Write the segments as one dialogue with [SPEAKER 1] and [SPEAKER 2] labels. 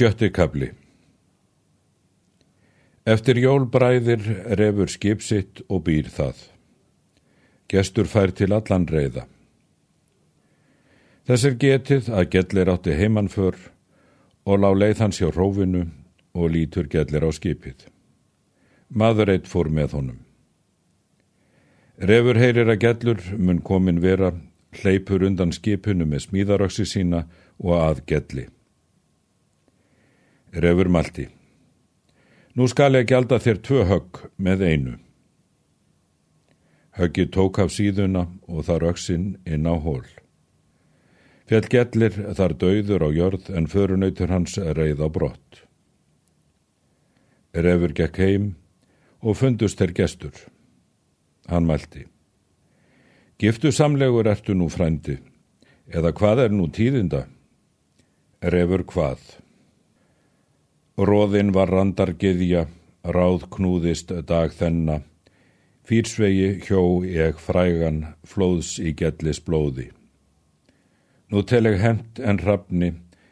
[SPEAKER 1] Sjötti kabli Eftir jólbræðir refur skip sitt og býr það. Gestur fær til allan reyða. Þess er getið að gellir átti heimannför og lá leið hans hjá rófinu og lítur gellir á skipið. Maður eitt fór með honum. Refur heyrir að gellur mun komin vera, hleypur undan skipinu með smíðaröksi sína og að gelli. Refur Malti Nú skal ég gælda þér tvö högg með einu. Höggi tók af síðuna og þar öksinn inn á hól. Fjall gellir þar döður á jörð en förunautur hans reið á brott. Refur gekk heim og fundust þeir gestur. Hann mælti. Giftu samlegur ertu nú frændi, eða hvað er nú tíðinda? Refur hvað? Róðin var randargiðja, ráð knúðist dag þenna, fýrsvegi hjó ég frægan flóðs í gellis blóði. Nú tel ég hent en rafni,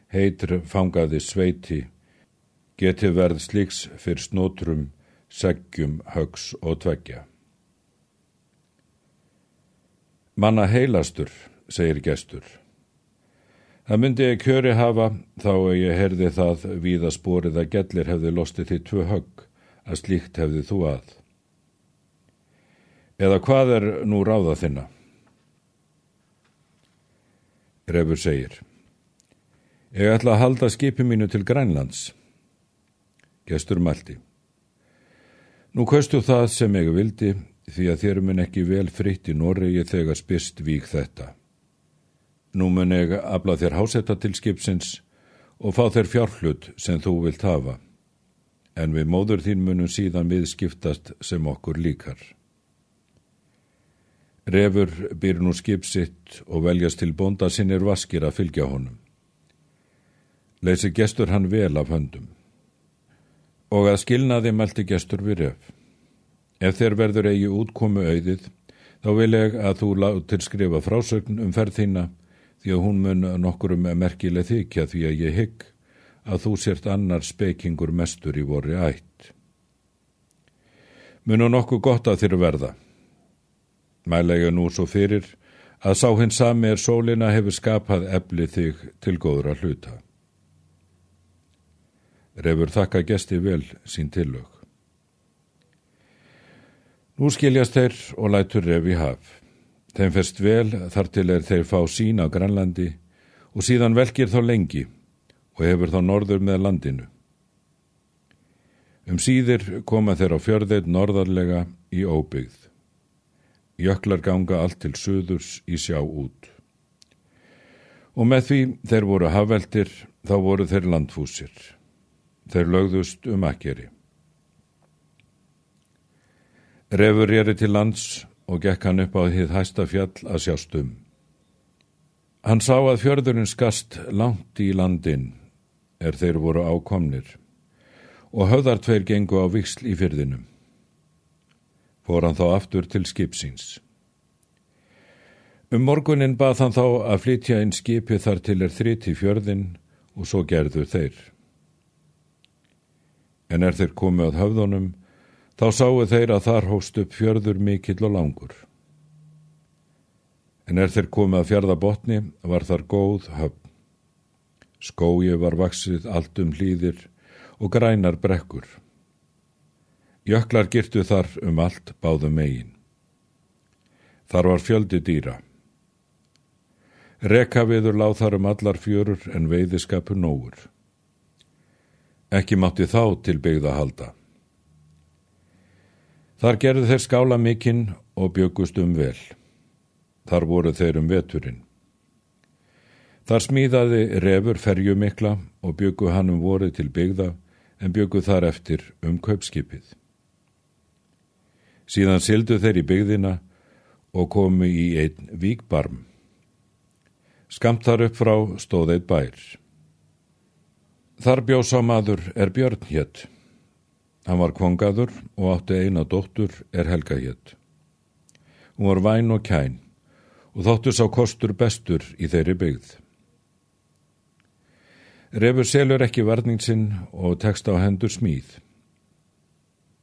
[SPEAKER 1] heitr fangaði sveiti, geti verð slíks fyrr snótrum, seggjum, högs og tveggja. Manna heilastur, segir gestur. Það myndi ég kjöri hafa þá að ég herði það við að spórið að gellir hefði lostið því tvö högg að slíkt hefði þú að. Eða hvað er nú ráða þinna? Refur segir. Ég ætla að halda skipi mínu til Grænlands. Gestur mælti. Nú kaustu það sem ég vildi því að þér mun ekki vel fritt í Noregi þegar spyrst vík þetta. Nú mun ég afla þér hásetta til skipsins og fá þér fjárhlut sem þú vilt hafa, en við móður þín munum síðan viðskiptast sem okkur líkar. Refur býr nú skipsitt og veljast til bonda sinnir vaskir að fylgja honum. Leysi gestur hann vel af höndum. Og að skilnaði meldi gestur við ref. Ef þér verður eigi útkomu auðið, þá vil ég að þú látir skrifa frásögn um ferð þína því að hún mun nokkurum merkileg þykja því að ég hygg að þú sért annar spekingur mestur í vorri ætt. Munu nokkuð gott að þér verða. Mælega nú svo fyrir að sá hinn sami er sólina hefur skapað efli þig til góðra hluta. Refur þakka gesti vel sín tillög. Nú skiljast þeir og lætur refi haf. Þeim fest vel þar til er þeir fá sín á Grænlandi og síðan velkir þá lengi og hefur þá norður með landinu. Um síðir koma þeir á fjörðeit norðarlega í óbyggð. Jöklar ganga allt til suðurs í sjá út. Og með því þeir voru hafveldir þá voru þeir landfúsir. Þeir lögðust um akkeri. Refur er til lands og gekk hann upp á þið hæsta fjall að sjástum. Hann sá að fjörðurinn skast langt í landin er þeir voru ákomnir og höfðar tveir gengu á viksl í fyrðinum. Fór hann þá aftur til skipsins. Um morgunin bað hann þá að flytja inn skipi þar til er þritt í fjörðin og svo gerðu þeir. En er þeir komið að höfðunum, Þá sáu þeir að þar hóst upp fjörður mikill og langur. En er þeir komið að fjörða botni var þar góð höfn. Skói var vaksið allt um hlýðir og grænar brekkur. Jöklar girtu þar um allt báðum megin. Þar var fjöldi dýra. Rekaviður láð þar um allar fjörur en veiðiskapu nógur. Ekki mátti þá til byggða halda. Þar gerðu þeir skála mikinn og byggust um vel. Þar voru þeir um veturinn. Þar smíðaði refur ferju mikla og byggu hann um voru til byggða en byggu þar eftir um kaupskipið. Síðan sildu þeir í byggðina og komu í einn víkbarm. Skamt þar upp frá stóð eitt bær. Þar bjósa maður er björn hétt. Hann var kongaður og átti eina dóttur er Helga hétt. Hún var væn og kæn og þóttu sá kostur bestur í þeirri byggð. Refur selur ekki varning sinn og tekst á hendur smíð.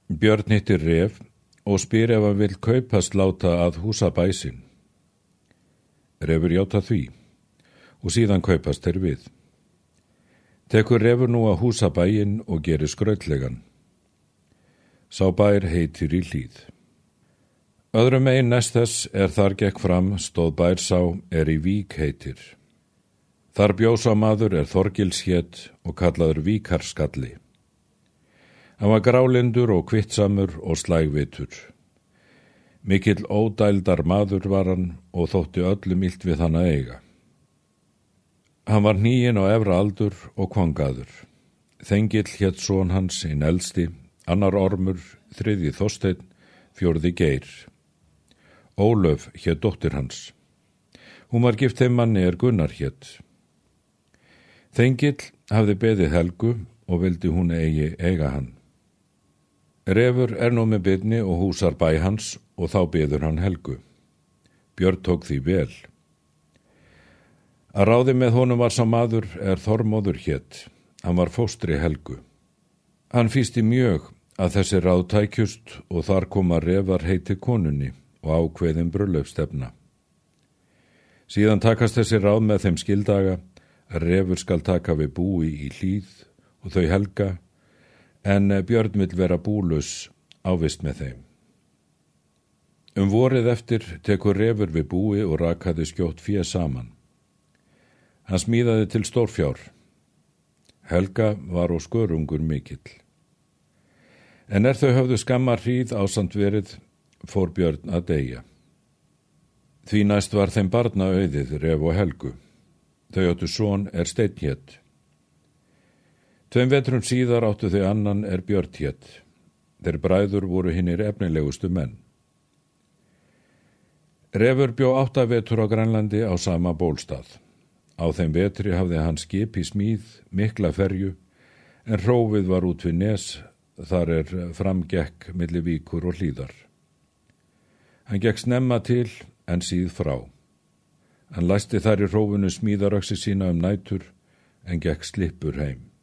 [SPEAKER 1] Björn hittir ref og spyr ef hann vil kaupast láta að húsa bæsin. Refur hjáta því og síðan kaupast þeir við. Tekur refur nú að húsa bæin og gerir skrautlegan. Sá bær heitir í hlýð. Öðrum einn næst þess er þar gekk fram stóð bær sá er í vík heitir. Þar bjósa maður er Þorgilshétt og kallaður Víkarskalli. Hann var grálindur og kvittsamur og slægvitur. Mikill ódældar maður var hann og þótti öllum illt við hann að eiga. Hann var nýyin á efra aldur og kvangaður. Þengill hétt són hans einn elsti, annar ormur, þriði þósteinn, fjörði geir. Ólöf hétt dóttir hans. Hún var gift þeim manni er Gunnar hétt. Þengill hafði beðið Helgu og vildi hún eigi eiga hann. Refur er nú með byrni og húsar bæ hans og þá beður hann Helgu. Björn tók því vel. Að ráði með honum var sá maður er Þormóður hétt. Hann var fóstri Helgu. Hann fýsti mjög að þessi ráð tækjust og þar koma refar heiti konunni og ákveðin bröllaupstefna. Síðan takast þessi ráð með þeim skildaga refur skal taka við búi í hlýð og þau helga, en Björn vil vera búlus ávist með þeim. Um vorið eftir tekur refur við búi og rakaði skjótt fyrir saman. Hann smíðaði til stórfjár. Helga var á skörungur mikill. En er þau höfðu skammar hríð ásand verið, fór Björn að deyja. Því næst var þeim barna auðið ref og helgu. Þau áttu són er steinnhétt. Tveim vetrum síðar áttu þau annan er björnthétt. Þeir bræður voru hinnir efnilegustu menn. Refur bjó áttavetur á Grænlandi á sama bólstað. Á þeim vetri hafði hann skip í smíð, mikla ferju, en hrófið var út við nes, þar er framgekk millir víkur og hlýðar. Hann gekk snemma til en síð frá. Hann læsti þar í rófunu smíðaröksi sína um nætur en gekk slipur heim.